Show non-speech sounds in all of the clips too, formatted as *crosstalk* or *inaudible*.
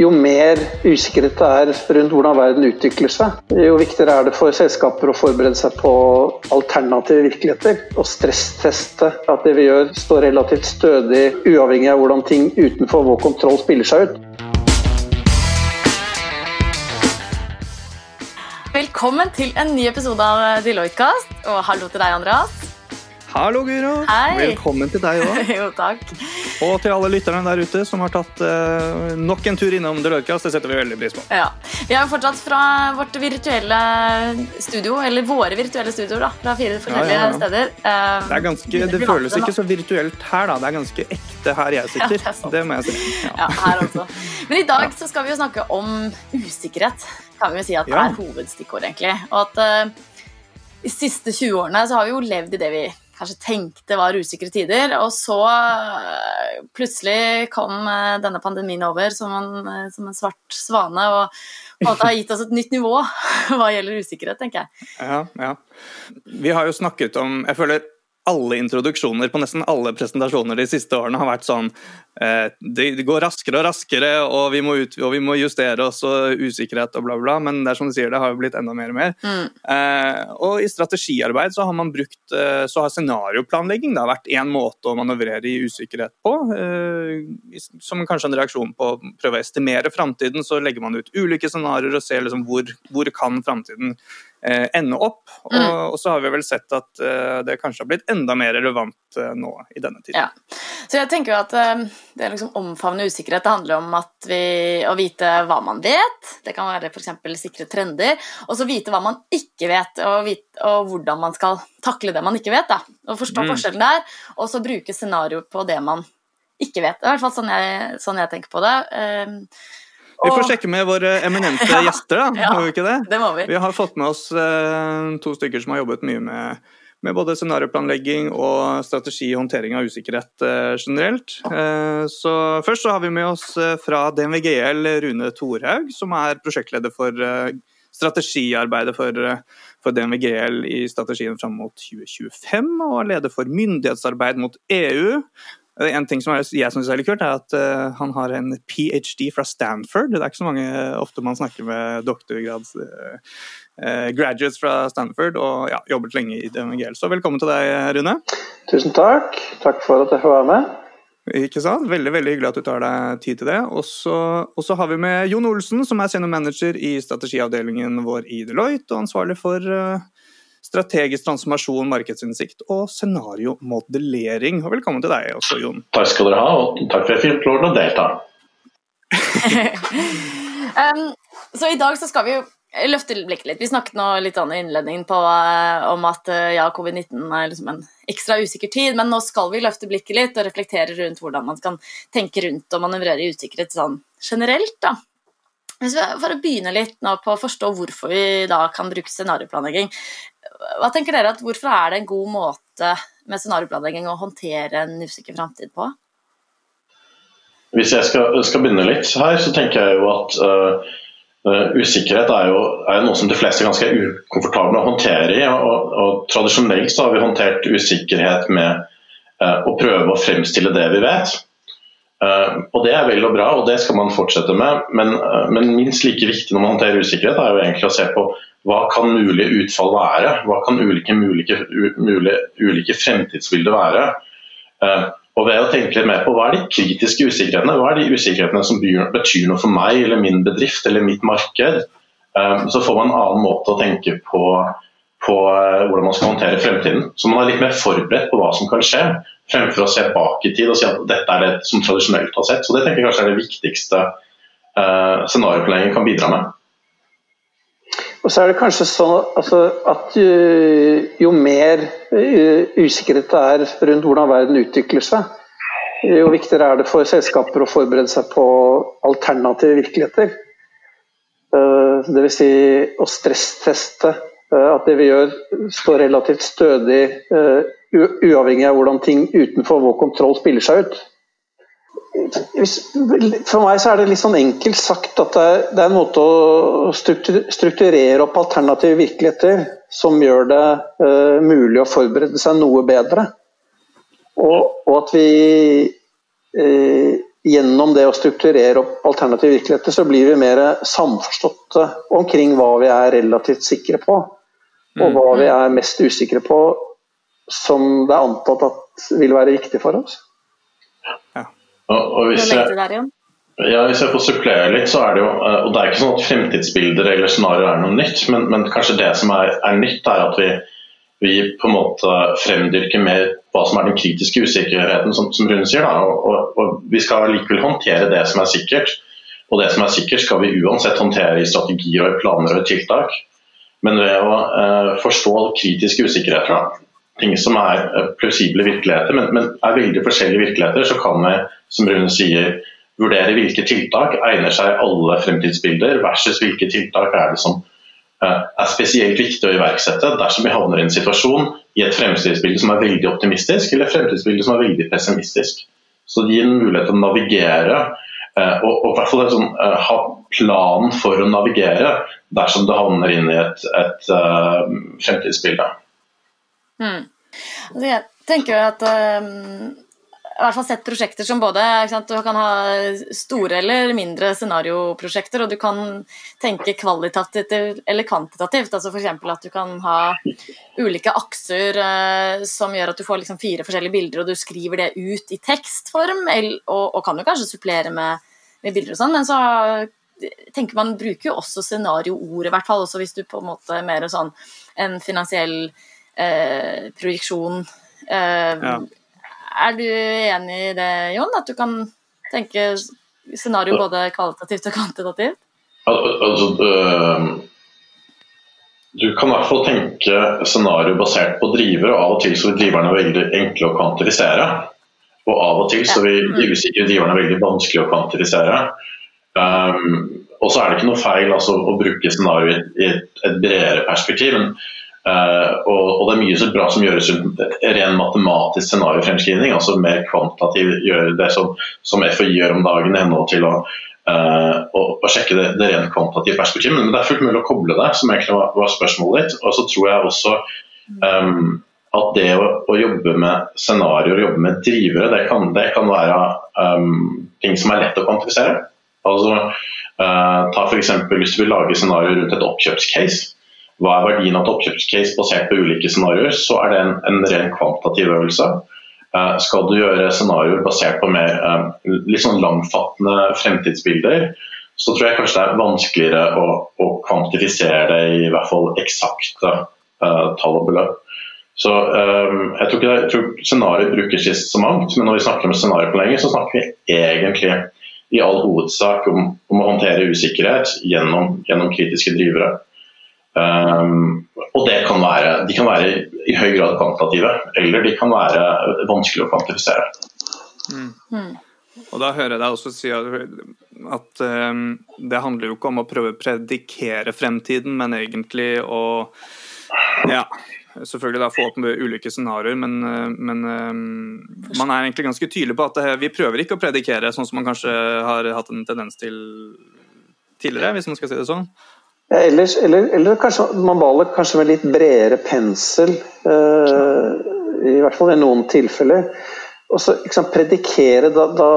jo mer usikkerhet det er rundt hvordan verden utvikler seg, jo viktigere er det for selskaper å forberede seg på alternative virkeligheter og stressteste at det vi gjør står relativt stødig uavhengig av hvordan ting utenfor vår kontroll spiller seg ut. Velkommen til en ny episode av Deloitte-kast, og hallo til deg, Andreas. Hallo, Guro. Velkommen til deg òg. *laughs* jo, takk. Og til alle lytterne der ute som har tatt uh, nok en tur innom Deloitte-kast. Det setter vi veldig pris på. Ja. Vi jo fortsatt fra vårt virtuelle studio, eller våre virtuelle studioer, da, fra fire forskjellige Ja, ja, steder. Uh, Det, ganske, det føles ikke så virtuelt her, da. Det er ganske ekte her jeg Ja, det det må jeg si. Ja. Her også. Men i dag så skal vi jo snakke om usikkerhet. Kan vi jo si at det er hovedstikkord, egentlig. Og at uh, de siste 20 årene så har vi jo levd i det vi kanskje tenkte var usikre tider, og så eh, plutselig kom eh, denne pandemien over som en, eh, som en svart svane og det har gitt oss et nytt nivå *laughs* hva gjelder usikkerhet, tenker jeg. Ja, ja. Vi har jo snakket om Jeg føler alle introduksjoner på nesten alle presentasjoner de siste årene har vært sånn eh, det, går raskere og raskere, og vi, må ut, og vi må justere oss, og usikkerhet og bla, bla. Men det er som du sier, det har jo blitt enda mer og mer. Mm. Eh, og i strategiarbeid så har man brukt eh, så har scenarioplanlegging da, vært én måte å manøvrere i usikkerhet på. Eh, som kanskje en reaksjon på å prøve å estimere framtiden, så legger man ut ulike scenarioer og ser liksom hvor, hvor kan framtiden eh, ende opp. Og, Mm. og så har vi vel sett at eh, det kanskje har blitt enda mer relevant eh, nå i denne tiden. Ja. Så jeg tenker jo at eh, det å liksom omfavne usikkerhet det handler om at vi, å vite hva man vet. Det kan være f.eks. sikre trender. Og så vite hva man ikke vet, og, vite, og hvordan man skal takle det man ikke vet. Da. Og forstå Mm. forskjellen der, og så bruke scenario på det man ikke vet. Det er i hvert fall sånn jeg, sånn jeg tenker på det. Vi får sjekke med våre eminente *laughs* Ja. gjester, da. Ja. Vi ikke det? Det må vi. Vi har fått med oss eh, to stykker som har jobbet mye med, med både scenarioplanlegging og strategi og håndtering av usikkerhet eh, generelt. Eh, så Først så har vi med oss fra DNVGL Rune Thorhaug, som er prosjektleder for strategiarbeidet for, for DNVGL i strategien fram mot 2025, og er leder for myndighetsarbeid mot EU. Eh, En ting som jeg synes er litt kult, er at eh, han har en ph.d. fra Stanford. Det er ikke så mange ofte man snakker med doktorgrads eh, eh, graduates fra Stanford, og ja, jobbet lenge i DMGL. Så velkommen til deg, Rune. Tusen takk. Takk for at jeg får være med. Ikke sant? Veldig veldig hyggelig at du tar deg tid til det. Og så har vi med Jon Olsen, som er senior manager i strategiavdelingen vår i Deloitte, og ansvarlig for eh, strategisk transformasjon, markedsinnsikt og scenariomodellering. Og velkommen til deg også, Jon. Takk skal dere ha, og takk for at jeg fikk lov til å delta. *laughs* Um, så i dag så skal vi jo løfte blikket litt. Vi snakket nå litt an i innledningen på, eh, om at eh, ja, covid-19 er liksom en ekstra usikker tid, men nå skal vi løfte blikket litt og reflektere rundt hvordan man kan tenke rundt og manøvrere i usikkerhet sånn generelt. da. Hvis vi, for å begynne litt nå på å forstå hvorfor vi da kan bruke scenarioplanlegging. Hva tenker dere at Hvorfor er det en god måte med scenarioplanlegging å håndtere en usikker framtid på? Hvis jeg skal, skal begynne litt her, så tenker jeg jo at uh, uh, usikkerhet er jo, er noe som de fleste er ganske ukomfortable å håndtere i. Og, og tradisjonelt så har vi håndtert usikkerhet med uh, å prøve å fremstille det vi vet. Eh, og Det er vel og bra, og det skal man fortsette med. Men, uh, men minst like viktig når man håndterer usikkerhet, er jo egentlig å se på hva kan mulige utfall være? Hva kan ulike, mulige, mulige, ulike fremtidsbilder være? Uh, og ved å tenke litt mer på Hva er de kritiske usikkerhetene? Hva er de usikkerhetene som betyr noe for meg eller min bedrift eller mitt marked? Så får man en annen måte å tenke på, på hvordan man skal håndtere fremtiden. Så man er litt mer forberedt på hva som kan skje, fremfor å se bak i tid og si at dette er det som tradisjonelt har sett. Så Det tenker jeg kanskje er det viktigste uh, scenarioplanlegging kan bidra med. Og så er det kanskje sånn altså, at jo, jo mer eh, usikkerhet det er rundt hvordan verden utvikler seg, jo viktigere er det for selskaper å forberede seg på alternative virkeligheter. Uh, Dvs. Si å stressteste eh, at det vi gjør står relativt stødig eh, uavhengig av hvordan ting utenfor vår kontroll spiller seg ut. For meg så er det litt sånn enkelt sagt at det er, det er en måte å strukturere opp alternative virkeligheter som gjør det uh, mulig å forberede seg noe bedre. Og, og at vi uh, gjennom det å strukturere opp alternative virkeligheter, så blir vi mer samforståtte omkring hva vi er relativt sikre på, og hva vi er mest usikre på, som det er antatt at vil være viktig for oss. Ja. Og, og hvis jeg, ja, hvis jeg får supplere litt, så er det jo eh, Og det er ikke sånn at fremtidsbilder eller scenarioer er noe nytt, men, men, kanskje det som er, er nytt, er at vi, vi, på en måte fremdyrker mer hva som er den kritiske usikkerheten, som, som Rune sier. Og, og, og, vi skal likevel håndtere det som er sikkert. Og det som er sikkert, skal vi uansett håndtere i strategier og planer og tiltak. Men ved å eh, forstå kritiske usikkerheter, ting som er eh, plausible virkeligheter, men, men, er veldig forskjellige virkeligheter, så kan vi, som Rune sier, vurdere hvilke tiltak egner seg alle fremtidsbilder, versus hvilke tiltak er det som eh, er spesielt viktig å iverksette dersom vi havner i en situasjon i et fremtidsbilde som er veldig optimistisk, eller et fremtidsbilde som er veldig pessimistisk. Så det gir en mulighet til å navigere, og, og i hvert fall sånn, ha planen for å navigere dersom det havner inn i et, et uh, fremtidsbilde. Mm. Altså, jeg tenker jo at um, i hvert fall sett prosjekter som både Du kan ha store eller mindre scenarioprosjekter, og du kan tenke kvalitativt eller kvantitativt. altså F.eks. at du kan ha ulike akser eh, som gjør at du får liksom fire forskjellige bilder, og du skriver det ut i tekstform, og, og kan jo kanskje supplere med, med bilder og sånn, men så tenker man bruker jo også scenarioordet, i hvert fall også hvis du på en måte mer sånn en finansiell eh, projeksjon. Eh, ja. Er du enig i det, Jon? At du kan tenke scenario både kvalitativt og kvantitativt? Altså, øh, du kan i hvert fall tenke scenario basert på drivere, og av og til så vil driverne veldig enkle å kvantifisere. Og av og til så vil de usikre driverne veldig vanskelig å kvantifisere. Um, og så er det ikke noe feil altså, å bruke scenario i et, et bredere perspektiv. Men Uh, og, og, det er mye så bra som gjøres rundt ren matematisk scenariofremskrivning, altså mer kvantitativ gjøre det som, som FHI gjør om dagen, i til å, uh, å, å sjekke det, det rent kvantitative perspektivet. Men det er fullt mulig å koble det, som egentlig var, var spørsmålet ditt. Og så tror jeg også um, at det å, å, jobbe med scenarioer, jobbe med drivere, det kan, det kan være um, ting som er lett å kvantifisere. Altså, uh, ta f.eks. hvis du vil lage scenarioer rundt et oppkjøpscase hva er verdien av et oppkjøpscase basert på ulike scenarioer, så er det en, en ren kvantitativ øvelse. Uh, skal du gjøre scenarioer basert på mer uh, litt sånn langfattende fremtidsbilder, så tror jeg kanskje det er vanskeligere å, å kvantifisere det i hvert fall eksakte uh, tall og beløp. Så um, Jeg tror ikke det, tror scenarioer brukes så mangt, men når vi snakker om scenarioplanlegging, så snakker vi egentlig i all hovedsak om, om å håndtere usikkerhet gjennom, gjennom kritiske drivere. Um, og kan være, de kan være i høy grad kvantitative, eller de kan være vanskelig å kvantifisere. Mm. Mm. Og da hører jeg deg også si at um, det handler jo ikke om å prøve å predikere fremtiden, men egentlig å ja, selvfølgelig da få opp ulike scenarioer, men, men um, man er egentlig ganske tydelig på at det, vi prøver ikke å predikere, sånn som man kanskje har hatt en tendens til tidligere, hvis man skal si det sånn. Ellers, eller, eller kanskje man maler kanskje med litt bredere pensel, uh, i hvert fall i noen tilfeller. Og så sant, predikere, da, da,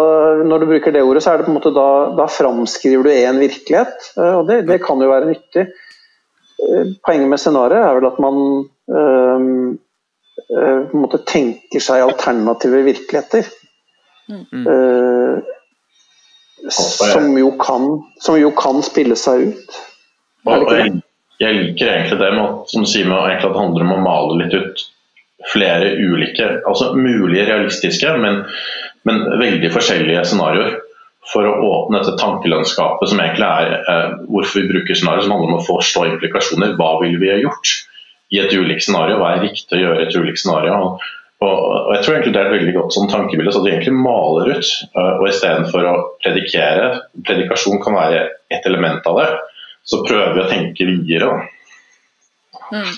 Når du bruker det ordet, så er det på en måte da, da framskriver du en virkelighet. Uh, og det, det, kan jo være nyttig. Uh, poenget med scenarioet er vel at man på en måte tenker seg alternative virkeligheter. Mm. som, jo kan, som jo kan spille seg ut. Og jeg, jeg, liker egentlig det med at, som sier med, at det handler om å male litt ut flere ulike, altså mulige realistiske, men, men veldig forskjellige scenarioer. For å åpne dette tankelandskapet som egentlig er eh, hvorfor vi bruker scenarioer, som handler om å forstå implikasjoner. Hva ville vi ha gjort i et ulikt scenario? Hva er riktig å gjøre i et ulikt scenario? Og, og, og, jeg tror egentlig Det er et veldig godt sånn tankebilde, så vi egentlig maler ut. Uh, og Istedenfor å predikere, predikasjon kan være et element av det, så prøver vi å tenke videre. Mm.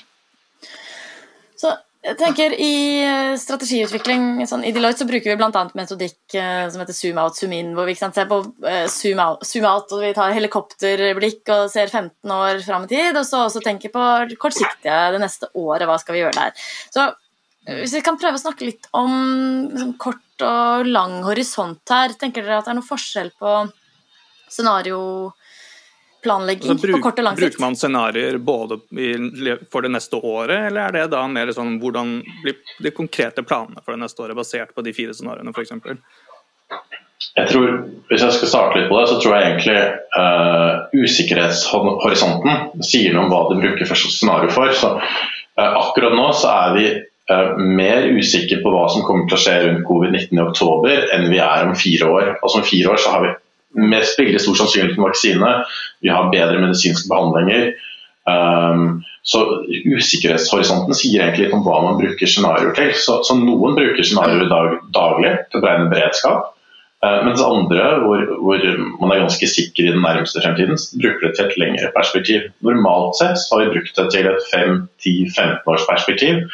Så jeg tenker I eh, strategiutvikling sånn, i Deloitte så bruker vi bl.a. metodikk eh, som heter zoom out, zoom in, hvor vi ser på eh, zoom, out, zoom, out, og vi tar helikopterblikk og ser 15 år fram i tid, og så også tenker på kortsiktige det neste året, hva skal vi gjøre der. Så Hvis vi kan prøve å snakke litt om liksom, kort og lang horisont her, tenker dere at det er noe forskjell på scenarioplanlegging Altså, bruk, på kort og lang sikt? bruker man scenarioer både i, for det neste året, eller er det da mer sånn hvordan blir de konkrete planene for det neste året basert på de fire scenarioene, f.eks.? Jeg tror, Hvis jeg skal starte litt på det, så tror jeg egentlig uh, usikkerhetshorisonten sier noe om hva de bruker første scenario for. Så, uh, akkurat nå så er vi uh, mer usikre på hva som kommer til å skje rundt covid-19 i oktober enn vi er om fire år. Altså Om fire år så har vi mest veldig stor sannsynlighet for vaksine, vi har bedre medisinske behandlinger. Um, så Usikkerhetshorisonten sier egentlig om hva man bruker scenarioer til. Så, så Noen bruker scenarioer dag, daglig til å beregne beredskap. Uh, mens andre, hvor, hvor, man er ganske sikker i den nærmeste fremtiden, bruker det til et lengre perspektiv. Normalt sett har vi brukt det til et 5-10-15 års perspektiv.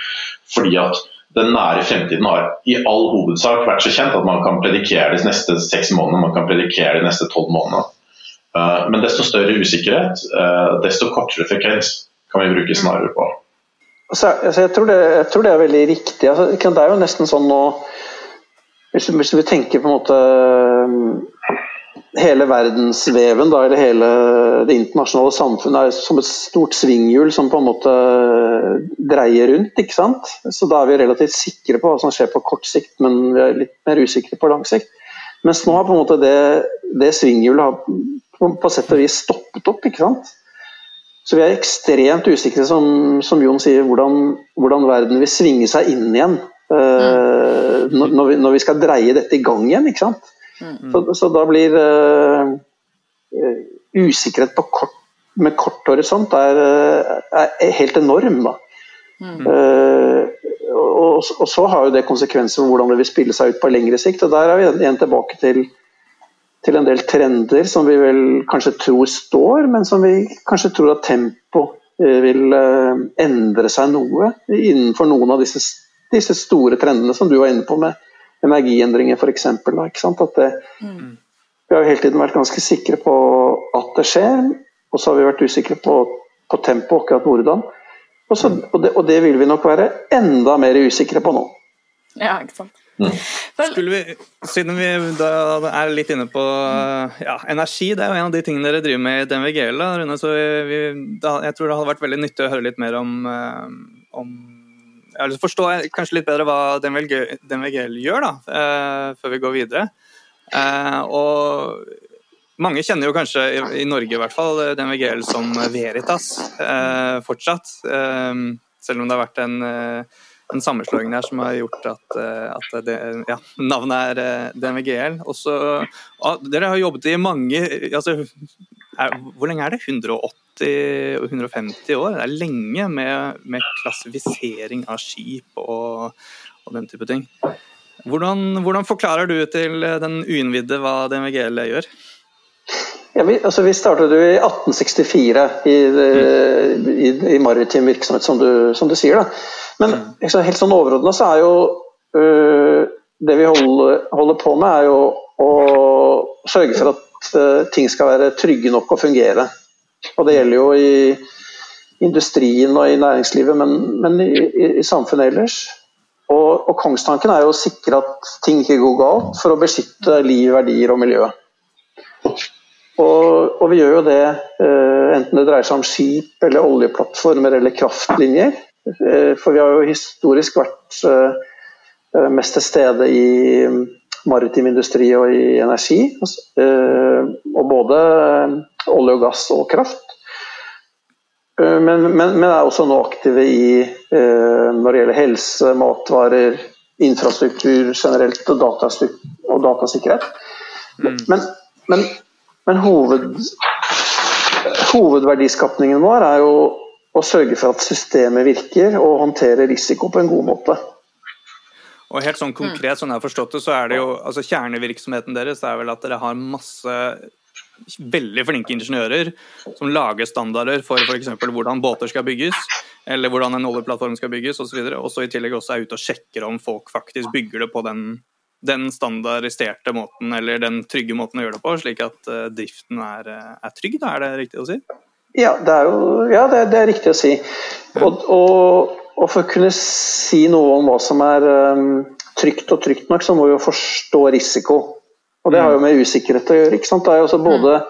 Fordi at den nære fremtiden har i all hovedsak vært så kjent at man kan predikere de neste seks månedene, man kan predikere de neste tolv månedene. Uh, men desto større usikkerhet, uh, desto kortere frekvens kan vi bruke scenarioer på. Altså, altså, jeg, tror det, jeg, tror det, er veldig riktig. Altså, det er jo nesten sånn nå Hvis, hvis vi tenker på en måte hele verdensveven, da, eller hele det internasjonale samfunnet, er som et stort svinghjul som på en måte dreier rundt. ikke sant? Så da er vi relativt sikre på hva som skjer på kort sikt, men vi er litt mer usikre på lang sikt. Mens nå har på en måte det, det svinghjulet på, på sett og vis stoppet opp. ikke sant? Så vi er ekstremt usikre, som, som Jon sier, hvordan, hvordan, verden vil svinge seg inn igjen. Uh, når, vi, når vi skal dreie dette i gang igjen. ikke sant? Mm. Så, så, da blir uh, usikkerhet kort, med kort horisont er, er helt enorm. da. Mm. Uh, og, og, så har jo det konsekvenser for hvordan det vil spille seg ut på lengre sikt. og Der er vi igjen tilbake til, til en del trender som vi vel kanskje tror står, men som vi kanskje tror at tempo vil endre seg noe innenfor noen av disse, disse store trendene som du var inne på med energiendringer f.eks. At det, mm. Vi har jo hele tiden vært ganske sikre på at det skjer, og så har vi vært usikre på, på tempoet, akkurat hvordan. Og, så, og, det, og, det, vil vi nok være enda mer usikre på nå. Ja, ikke sant. Mm. Skulle vi, siden vi da er litt inne på ja, energi, det er jo en av de tingene dere driver med i DNVGL. Rune, så vi, da, jeg tror det hadde vært veldig nyttig å høre litt mer om, eh, om jeg har lyst forstå kanskje litt bedre hva DNVGL gjør, da, uh, før vi går videre. Uh, og mange kjenner jo kanskje, i, Norge i hvert fall, DNVGL som Veritas fortsatt. selv om det har vært en, en, sammenslåing der som har gjort at, at det, ja, navnet er DNVGL. Også, dere har jobbet i mange altså, er, Hvor lenge er det? 180 og 150 år. Det er lenge med, med klassifisering av skip og, og, den type ting. Hvordan, hvordan, forklarer du til den uinnvidde hva DNVGL gjør? Ja, vi, altså vi startet i 1864 i, mm. i, i maritim virksomhet, som du, som du sier. Da. Men liksom, helt sånn overordna så er jo øh, Det vi holder, holder, på med, er jo å sørge for at øh, ting skal være trygge nok og fungere. Og det gjelder jo i industrien og i næringslivet, men, men i, i, i, samfunnet ellers. Og, og, kongstanken er jo å sikre at ting ikke går galt, for å beskytte liv, verdier og miljø. Og, og vi gjør jo det uh, enten det dreier seg om skip eller oljeplattformer eller kraftlinjer. Uh, for vi har jo historisk vært uh, mest til stede i maritim industri og i energi. Og både olje og gass og kraft. Eh, men, men, men er også nå aktive i eh, når det gjelder helse, matvarer, infrastruktur generelt og, og datasikkerhet. Mm. Men, men, men hoved, hovedverdiskapningen vår er jo å sørge for at systemet virker og håndterer risiko på en god måte. Og helt sånn konkret, sånn jeg har forstått det, så er det jo altså Kjernevirksomheten deres er vel at dere har masse veldig flinke ingeniører som lager standarder for f.eks. hvordan båter skal bygges, eller hvordan en oljeplattform skal bygges osv. Og så i tillegg også er ute og sjekker om folk faktisk bygger det på den, den standardiserte måten, eller den trygge måten å gjøre det på, slik at uh, driften er, eh, er, trygg. Da er det riktig å si? Ja, det er, jo, ja, det, det er riktig å si. Og, og og for å kunne si noe om hva som er um, trygt og trygt nok, så må vi jo forstå risiko. Og det har jo med usikkerhet å gjøre. ikke sant? Det er jo også både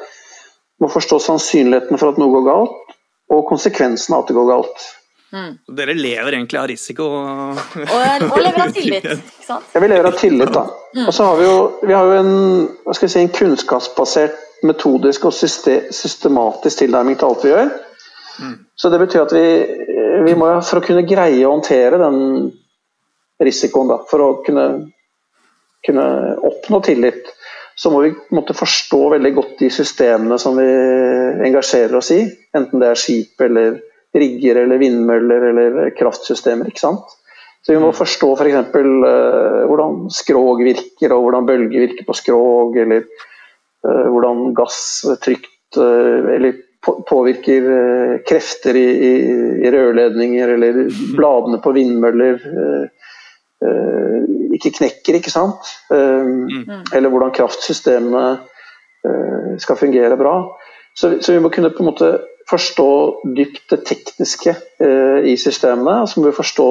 må forstå sannsynligheten for at noe går galt, og konsekvensen av at det går galt. Mm. Dere lever egentlig av risiko? Og, og *laughs* lever av tillit, ikke sant? Ja, vi lever av tillit, da. Mm. Og så har vi jo, vi har jo en, hva skal si, en kunnskapsbasert, metodisk og systematisk tilnærming til alt vi gjør. Så det betyr at vi, vi må, for å kunne greie å håndtere den risikoen, da, for å kunne, kunne oppnå tillit, så må vi måtte forstå veldig godt de systemene som vi engasjerer oss i. Enten det er skip eller rigger eller vindmøller eller kraftsystemer. ikke sant? Så vi må mm. forstå f.eks. For uh, hvordan skrog virker, og hvordan bølger virker på skrog, eller uh, hvordan gass trygt uh, eller påvirker krefter i, i, i, rørledninger, eller *laughs* bladene på vindmøller ikke knekker, ikke sant? Mm. Eller hvordan kraftsystemene skal fungere bra. Så, så, vi må kunne på en måte forstå dypt det tekniske eh, i systemene. Så må vi forstå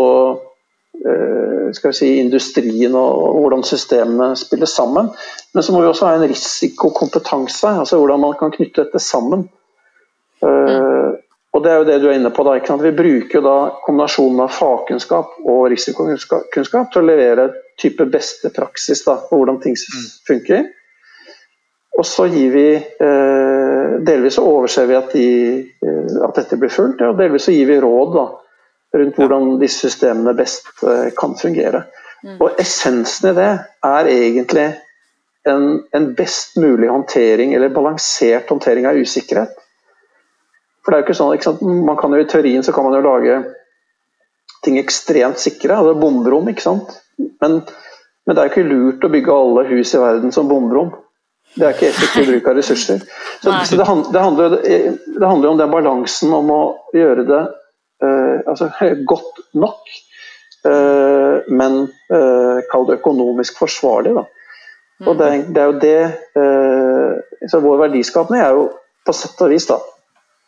eh, skal vi si, industrien og, og, hvordan systemene spiller sammen. Men så må vi også ha en risikokompetanse, altså hvordan man kan knytte dette sammen. Eh, og Det er jo det du er inne på. da, Vi bruker jo da kombinasjonen av fagkunnskap og risikokunnskap til å levere type beste praksis da, på hvordan ting mm. funker. Og så gir vi eh, Delvis så overser vi at, de, eh, at, dette blir fulgt, og delvis så gir vi råd da, rundt hvordan disse systemene best eh, kan fungere. Mm. Og essensen i det er egentlig en, en, best mulig håndtering, eller balansert håndtering av usikkerhet. For det er jo ikke sånn, ikke sant? man kan jo I teorien så kan man jo lage ting ekstremt sikre, altså bomberom, ikke sant. Men, men det er jo ikke lurt å bygge alle hus i verden som bomberom. Det er ikke effektiv bruk av ressurser. Så, så det, det, handler, det, handler, om den balansen om å gjøre det uh, altså, *laughs* godt nok, uh, men uh, kall det økonomisk forsvarlig. Da. Og det, det, er jo det så Vår verdiskapning er jo på sett og vis da,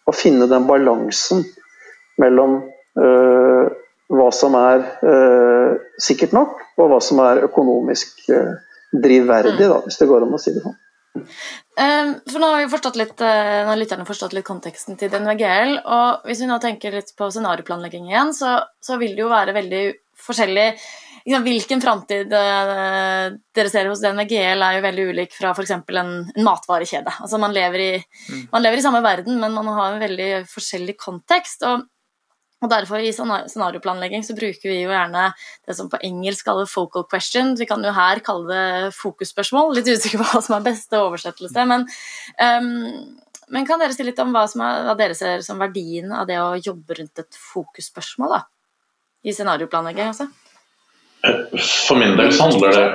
å finne den balansen mellom hva som er sikkert nok, og hva som er økonomisk drivverdig, da, hvis det går an å si det sånn. For nå har litt, nå har lytterne forstått litt konteksten til DNVGL. Og hvis vi nå tenker litt på scenarioplanlegging igjen, så, så vil det jo være veldig forskjellig liksom, Hvilken framtid uh, dere ser hos DNVGL, er jo veldig ulik fra f.eks. En, en matvarekjede. Altså man lever, i, mm. man lever i samme verden, men man har en veldig forskjellig kontekst. og og Derfor i scenarioplanlegging så bruker vi jo gjerne det som på engelsk kaller focal question. Vi kan jo her kalle det fokusspørsmål. Litt usikker på hva som er beste oversettelse. Men, um, men kan dere si litt om hva, er, hva, dere ser som verdien av det å jobbe rundt et fokusspørsmål da, i scenarioplanlegging? Altså? For min del så handler det,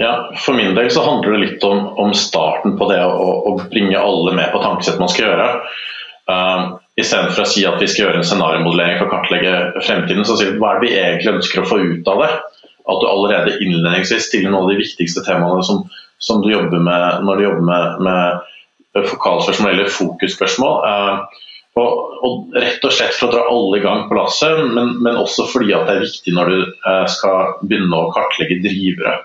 ja, del så handler det litt om, om starten på det å, å, bringe alle med på tankesett man skal gjøre. Uh, Istedenfor å si at vi skal gjøre en scenariomodellering for å kartlegge fremtiden, så sier vi hva er det vi egentlig ønsker å få ut av det? At du allerede innledningsvis stiller noen av de viktigste temaene som, som du jobber med når du jobber med, med fokusspørsmål. Uh, og, og, rett og slett for å dra alle i gang på lasset, men, men også fordi at det er viktig når du eh, skal begynne å kartlegge drivere.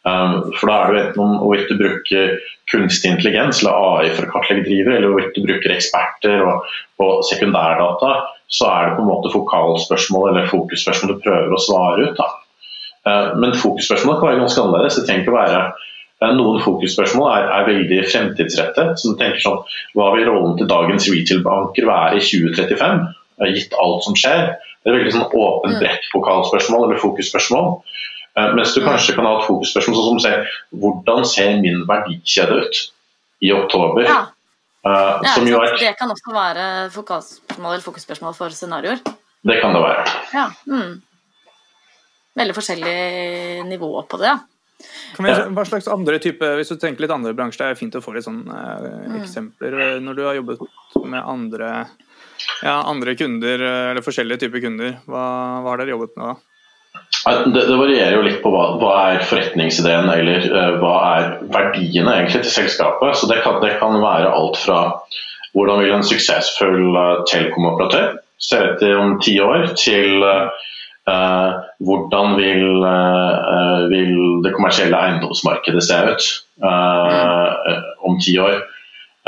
Um, for da er det enten om hvorvidt du bruker kunstig intelligens eller AI for å kartlegge drivere, eller hvorvidt du bruker eksperter og, og, sekundærdata, så er det på en måte fokalspørsmål eller fokusspørsmål du prøver å svare ut. Da. Uh, men fokusspørsmålet kan være ganske annerledes. Det trenger ikke å være noen fokusspørsmål er, er veldig fremtidsrettet. Du tenker sånn, Hva vil rollen til dagens retail-banker være i 2035, gitt alt som skjer? Det er veldig sånn åpent, mm. bredt pokalspørsmål eller fokusspørsmål. Eh, mens du kanskje kan ha et fokusspørsmål sånn som ser hvordan ser min verdikjede ut i oktober. Ja. Uh, ja, er, det kan også være fokusspørsmål eller fokusspørsmål for scenarioer. Det kan det være. Ja, mm. Veldig forskjellig nivå på det. Vi, hva slags andre type, Hvis du tenker litt andre bransjer, det er fint å få litt sånne uh, mm. eksempler. Når du har jobbet med andre, ja, andre kunder, eller forskjellige typer kunder, hva, hva har dere jobbet med da? Det, det, varierer jo litt på hva, hva er forretningsideen eller uh, hva er verdiene egentlig til selskapet. Så det kan, det kan, være alt fra hvordan vil en suksessfull uh, telekomoperatør se ut om ti år, til uh, hvordan vil, uh, vil, det kommersielle eiendomsmarkedet se ut uh, om ti år.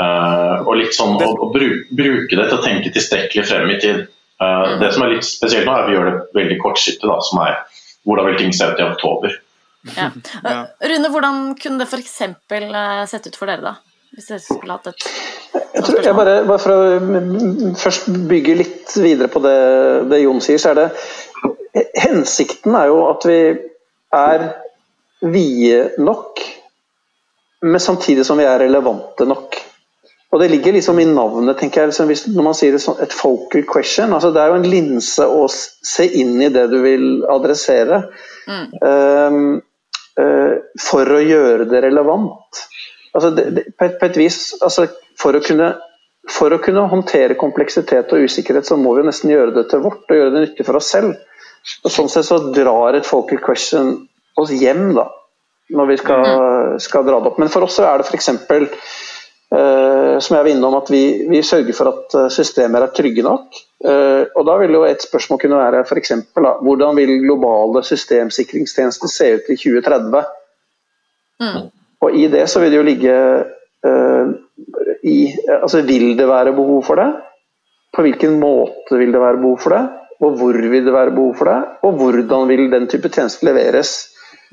og litt sånn å, å bruke, bruke, det til å tenke tilstrekkelig frem i tid. det som er litt spesielt nå, er at vi gjør det veldig kortsiktig, da, som er hvordan vil ting se ut i oktober. Ja. *laughs* Rune, hvordan kunne det f.eks. sett ut for dere, da? Hvis dere skulle hatt et jeg tror, jeg bare, bare, for å først bygge litt videre på det, det Jon sier, så er det Hensikten er jo at vi er vide nok, men samtidig som vi er relevante nok. Og Det ligger liksom i navnet, tenker jeg, liksom, når man sier det sånn, et focal question. altså Det er jo en linse å se inn i det du vil adressere. Mm. Um, uh, for å gjøre det relevant. Altså det, det, på, et, på, et, vis, altså for, å kunne, for å kunne håndtere kompleksitet og usikkerhet, så må vi nesten gjøre det til vårt og gjøre det nyttig for oss selv. Sånn sett så drar et focal question oss hjem, da, når vi skal, mm. skal dra det opp. Men for oss så er det f.eks. Uh, eh, som jeg var innom, at vi, vi, sørger for at eh, systemer er trygge nok. Uh, og Da vil jo et spørsmål kunne være for eksempel, da, hvordan vil globale systemsikringstjenester se ut i 2030? Mm. Og I det så vil det jo ligge uh, i altså Vil det være behov for det? På hvilken måte vil det være behov for det? Og hvor vil det være behov for det, og hvordan vil den type tjeneste leveres.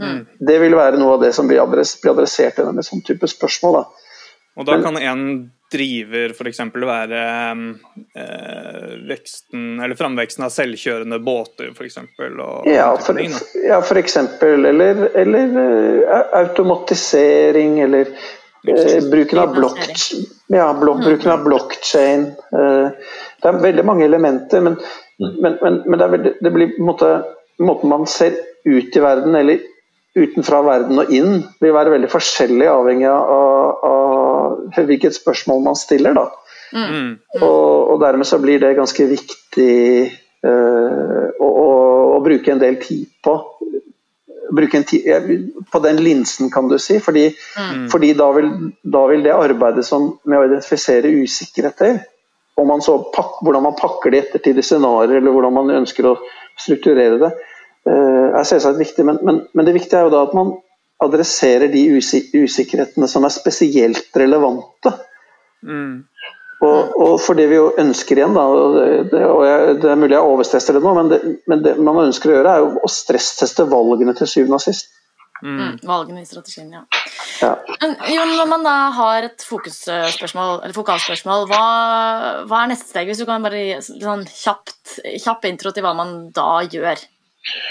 Mm. Det vil være noe av det som blir adressert gjennom et sånn type spørsmål. Da. Og da kan en driver f.eks. være eh, veksten, eller framveksten av selvkjørende båter, f.eks.? Ja, for, ja, for eksempel. Eller, eller uh, automatisering, eller uh, bruken av blockchain. Ja, blok, bruken av blokkjede. Uh, det er veldig mange elementer. men men, men, men det, er, det, blir på en måte Måten man ser ut i verden, eller utenfra verden og inn, vil være veldig forskjellig avhengig av, av hvilket spørsmål man stiller. da. Mm. Og, og, dermed så blir det ganske viktig uh, å, å, å, bruke en del tid på. En tid, på den linsen, kan du si. Fordi, mm. fordi da, vil, da, vil, det arbeidet som, med å identifisere usikkerheter man pak, hvordan man pakker det i ettertid i scenarioer, eller hvordan man ønsker å strukturere det, eh, er selvsagt viktig. Men, men, men, det viktige er jo da at man adresserer de usikkerhetene som er spesielt relevante. Mm. Og, og, for det vi jo ønsker igjen, da, og det, og jeg, det er mulig jeg overstresser det nå, men det, men det man ønsker å gjøre, er jo å stressteste valgene til syvende og sist. Mm. mm. Valgene i strategien, ja. ja. Men Jon, når man da har et fokusspørsmål, eller fokalspørsmål, hva, hva, er neste steg? Hvis du kan bare gi sånn kjapt, kjapp intro til hva man da gjør.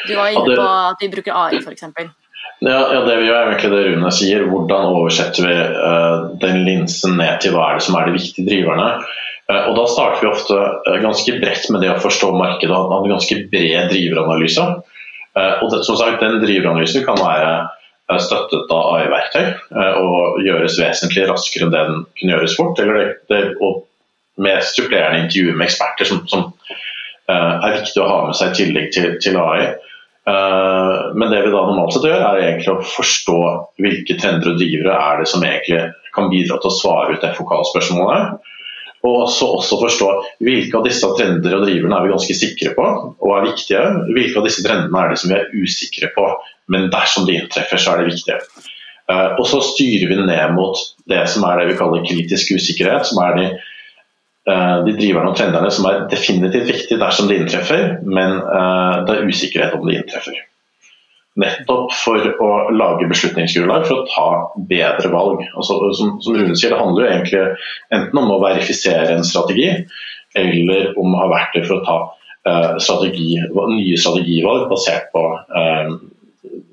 Du var inne på at vi bruker AI, f.eks. Ja, ja, det vi gjør er egentlig det Rune sier. Hvordan oversetter vi uh, den linsen ned til hva er det som er de viktige driverne? Uh, og Da starter vi ofte uh, ganske bredt med det å forstå markedet og ha en ganske bred driveranalyse. Eh, og det, som sagt, Den driveranalysen kan være eh, støttet av AI-verktøy eh, og gjøres vesentlig raskere enn det den kunne gjøres fort. eller det, det, og med supplerende intervjuer med eksperter som, som er viktig å ha med seg i tillegg til, til AI. Men det vi da normalt sett gjør, er egentlig å forstå hvilke trender og drivere er det som egentlig kan bidra til å svare ut det fokalspørsmålet. Og også, også, forstå hvilke av disse trender og driverne er vi ganske sikre på og er viktige. Hvilke av disse trendene er det som vi er usikre på, men dersom de inntreffer, så er det viktige. Uh, og så styrer vi ned mot det som er det vi kaller kritisk usikkerhet, som er de, uh, de driverne og trendene som er definitivt viktige dersom de inntreffer, men uh, det er usikkerhet om de inntreffer. Nettopp for å lage beslutningsgrunnlag for å ta bedre valg. Altså, som, som, Rune sier, Det handler jo egentlig enten om å verifisere en strategi, eller om å ha verktøy for å ta uh, strategi, nye strategivalg basert på uh,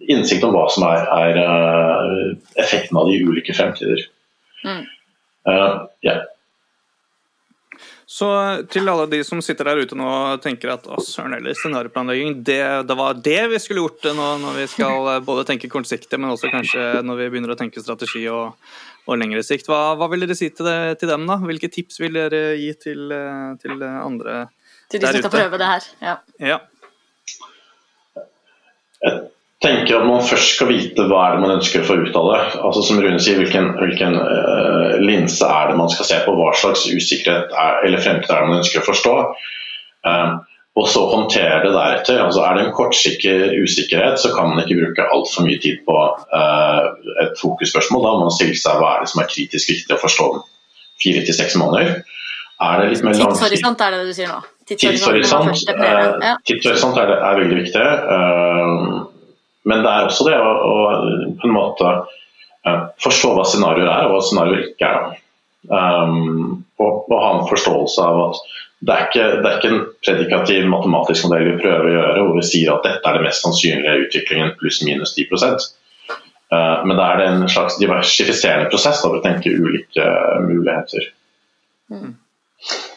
innsikt om hva som er, er uh, effekten av de ulike fremtider. Mm. Yeah. Så til alle de som sitter der ute nå og tenker at å, søren heller, scenarioplanlegging, det, det, var det vi skulle gjort nå når vi skal eh, både tenke kortsiktig, men også kanskje når vi begynner å tenke strategi og, og lengre sikt. Hva, hva vil dere si til, det, til, dem, da? Hvilke tips vil dere gi til, eh, til andre der ute? Til de som skal prøve det her, ja. ja tenker at man først skal vite hva er det man ønsker å få ut av det. Altså Som Rune sier, hvilken, hvilken uh, linse er det man skal se på? Hva slags usikkerhet er, eller fremtid er det man ønsker å forstå? Uh, og så håndtere det deretter. Altså Er det en kortsikker usikkerhet, så kan man ikke bruke altfor mye tid på uh, et fokusspørsmål. Da må man stille seg hva er det som er kritisk viktig å forstå om fire til seks måneder. Er det litt mer Tidshorisont er det du sier nå? Tidshorisont, tidshorisont, er, er, veldig viktig. Uh, men det er også det å, å på en måte forstå hva scenarioer er, og hva scenarioer ikke er. Um, og, og ha en forståelse av at det er, ikke, det er ikke en predikativ matematisk modell vi prøver å gjøre hvor vi sier at dette er det mest sannsynlige utviklingen pluss minus 10 uh, Men det er en slags diversifiserende prosess da, for å tenke ulike muligheter. Mm.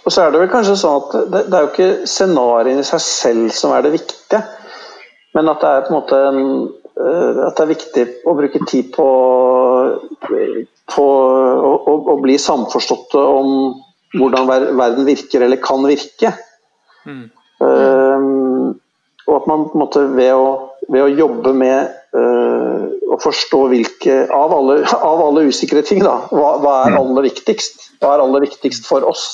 Og så er det vel kanskje sånn at det, det er jo ikke scenarioene i seg selv som er det viktige, men at det er på en måte en, uh, at det er viktig å bruke tid på, på å, å, å bli samforståtte om hvordan verden virker eller kan virke. Mm. Um, og at man på en måte ved å, ved å jobbe med uh, å forstå hvilke Av alle, av alle usikre ting, da. Hva, hva, er mm. aller viktigst? Hva er aller viktigst for oss?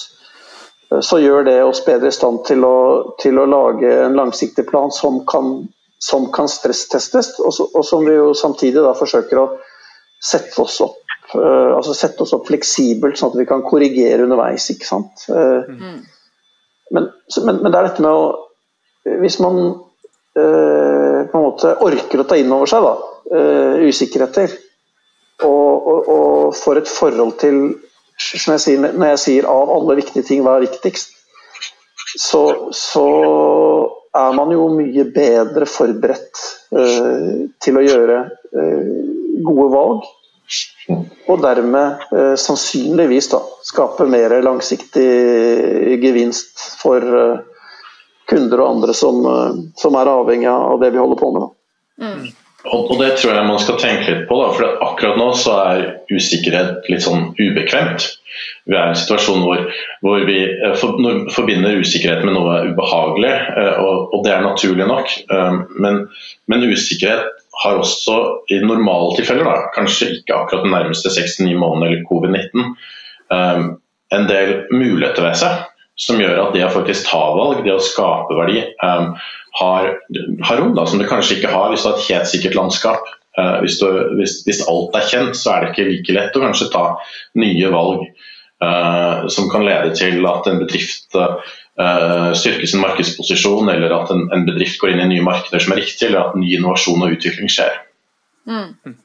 Uh, så gjør det oss bedre i stand til å, til å lage en langsiktig plan som kan, som kan stresstestes, og, så, og, som vi jo samtidig da forsøker å sette oss opp Uh, altså Sette oss opp fleksibelt, sånn at vi kan korrigere underveis. ikke sant? Uh, mm. men, men, men, det er dette med å Hvis man uh, på en måte orker å ta inn over seg da, usikkerheter, og, og, og, får et forhold til som jeg sier, Når jeg sier av alle viktige ting, hva er viktigst, så, så er man jo mye bedre forberedt til å gjøre gode valg og dermed eh, sannsynligvis da, skape mer langsiktig gevinst for eh, kunder og andre som, eh, som, er avhengig av det vi holder på med. Mm. Og, Det tror jeg man skal tenke litt på. Da, for Akkurat nå så er usikkerhet litt sånn ubekvemt. Vi er i en situasjon hvor, hvor vi eh, forbinder usikkerhet med noe ubehagelig, eh, og, det er naturlig nok. Men, men usikkerhet har også i normale tilfeller, da, kanskje ikke akkurat den nærmeste 6-9 månedene eller covid-19, um, en del muligheter ved seg som gjør at det å faktisk ta valg, det å skape verdi, um, har, har rom da, som det kanskje ikke har hvis du har et helt sikkert landskap. Uh, hvis, du, hvis, hvis, alt er kjent, så er det ikke like lett å kanskje ta nye valg uh, som kan lede til at en bedrift uh, styrker sin markedsposisjon, eller at en, en, bedrift går inn i nye markeder som er riktig, eller at ny innovasjon og utvikling skjer. Mm.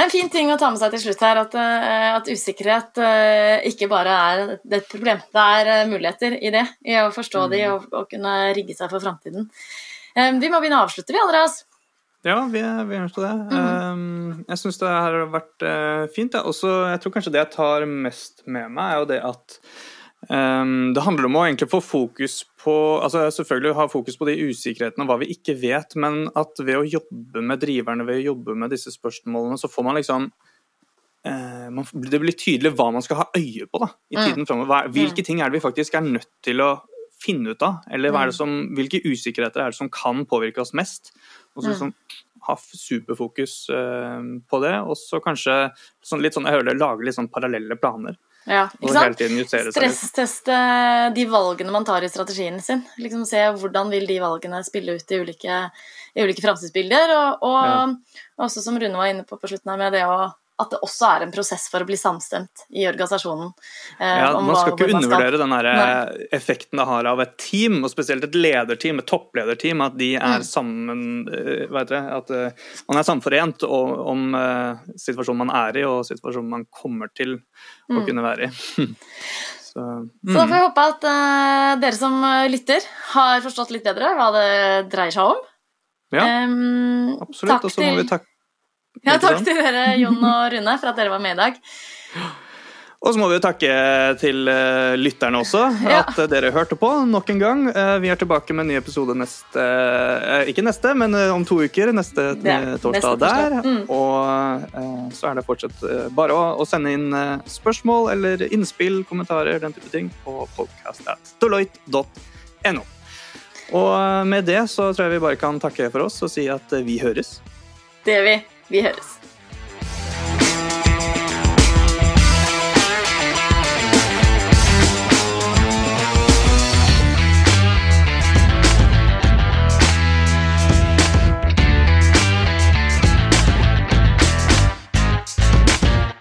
Det er en fin ting å ta med seg til slutt her, at, eh, at usikkerhet uh, ikke bare er et problem. Det er uh, muligheter i det, i å forstå mm. de og, og, kunne rigge seg for framtiden. Vi må begynne å avslutte, vi, Andreas. Ja, vi vi til det. Mm. Jeg syns det har vært fint. Ja. Også, jeg tror kanskje det jeg tar mest med meg, er jo det at det handler om å egentlig få fokus på altså selvfølgelig ha fokus på de usikkerhetene og hva vi ikke vet, men at ved å jobbe med driverne, ved å jobbe med disse spørsmålene, så får man liksom man, Det blir tydelig hva man skal ha øye på da, i mm. tiden framover. Hvilke mm. ting er det vi faktisk er nødt til å finne ut av? Eller mm. som, hvilke usikkerheter er det som kan påvirke oss mest? Og så liksom, ha superfokus uh, på det. Og så kanskje sånn, litt sånn, jeg hører det, lage litt sånn parallelle planer. Ja, ikke sant? Stressteste de valgene man tar i strategien sin. Liksom Se hvordan vil de valgene spille ut i ulike, i ulike framtidsbilder. Og, og ja. også som Rune var inne på på slutten her, med det å at det også er en prosess for å bli samstemt i organisasjonen. Eh, ja, Man skal ikke undervurdere den eh, effekten det har av et team, og spesielt et lederteam, et topplederteam, at de er mm. sammen eh, dere, At uh, man er samforent om uh, situasjonen man er i, og situasjonen man kommer til å mm. kunne være i. *laughs* Så, mm. Så, da får vi håpe at uh, dere som lytter, har forstått litt bedre hva det dreier seg om. Ja, um, absolutt. Og så må vi takke ja, takk til dere, Jon og Rune, for at dere var med i dag. Og så må vi jo takke til uh, lytterne også, at ja. dere hørte på nok en gang. Uh, vi er tilbake med en ny episode neste Ikke neste, men om to uker. Neste torsdag neste der. Mm. Og så er det fortsatt bare å, å, sende inn spørsmål eller innspill, kommentarer, den type ting på podcast.deloitte.no. Og med det så tror jeg vi bare kan takke for oss og si at vi høres. Det gjør vi. Vi høres.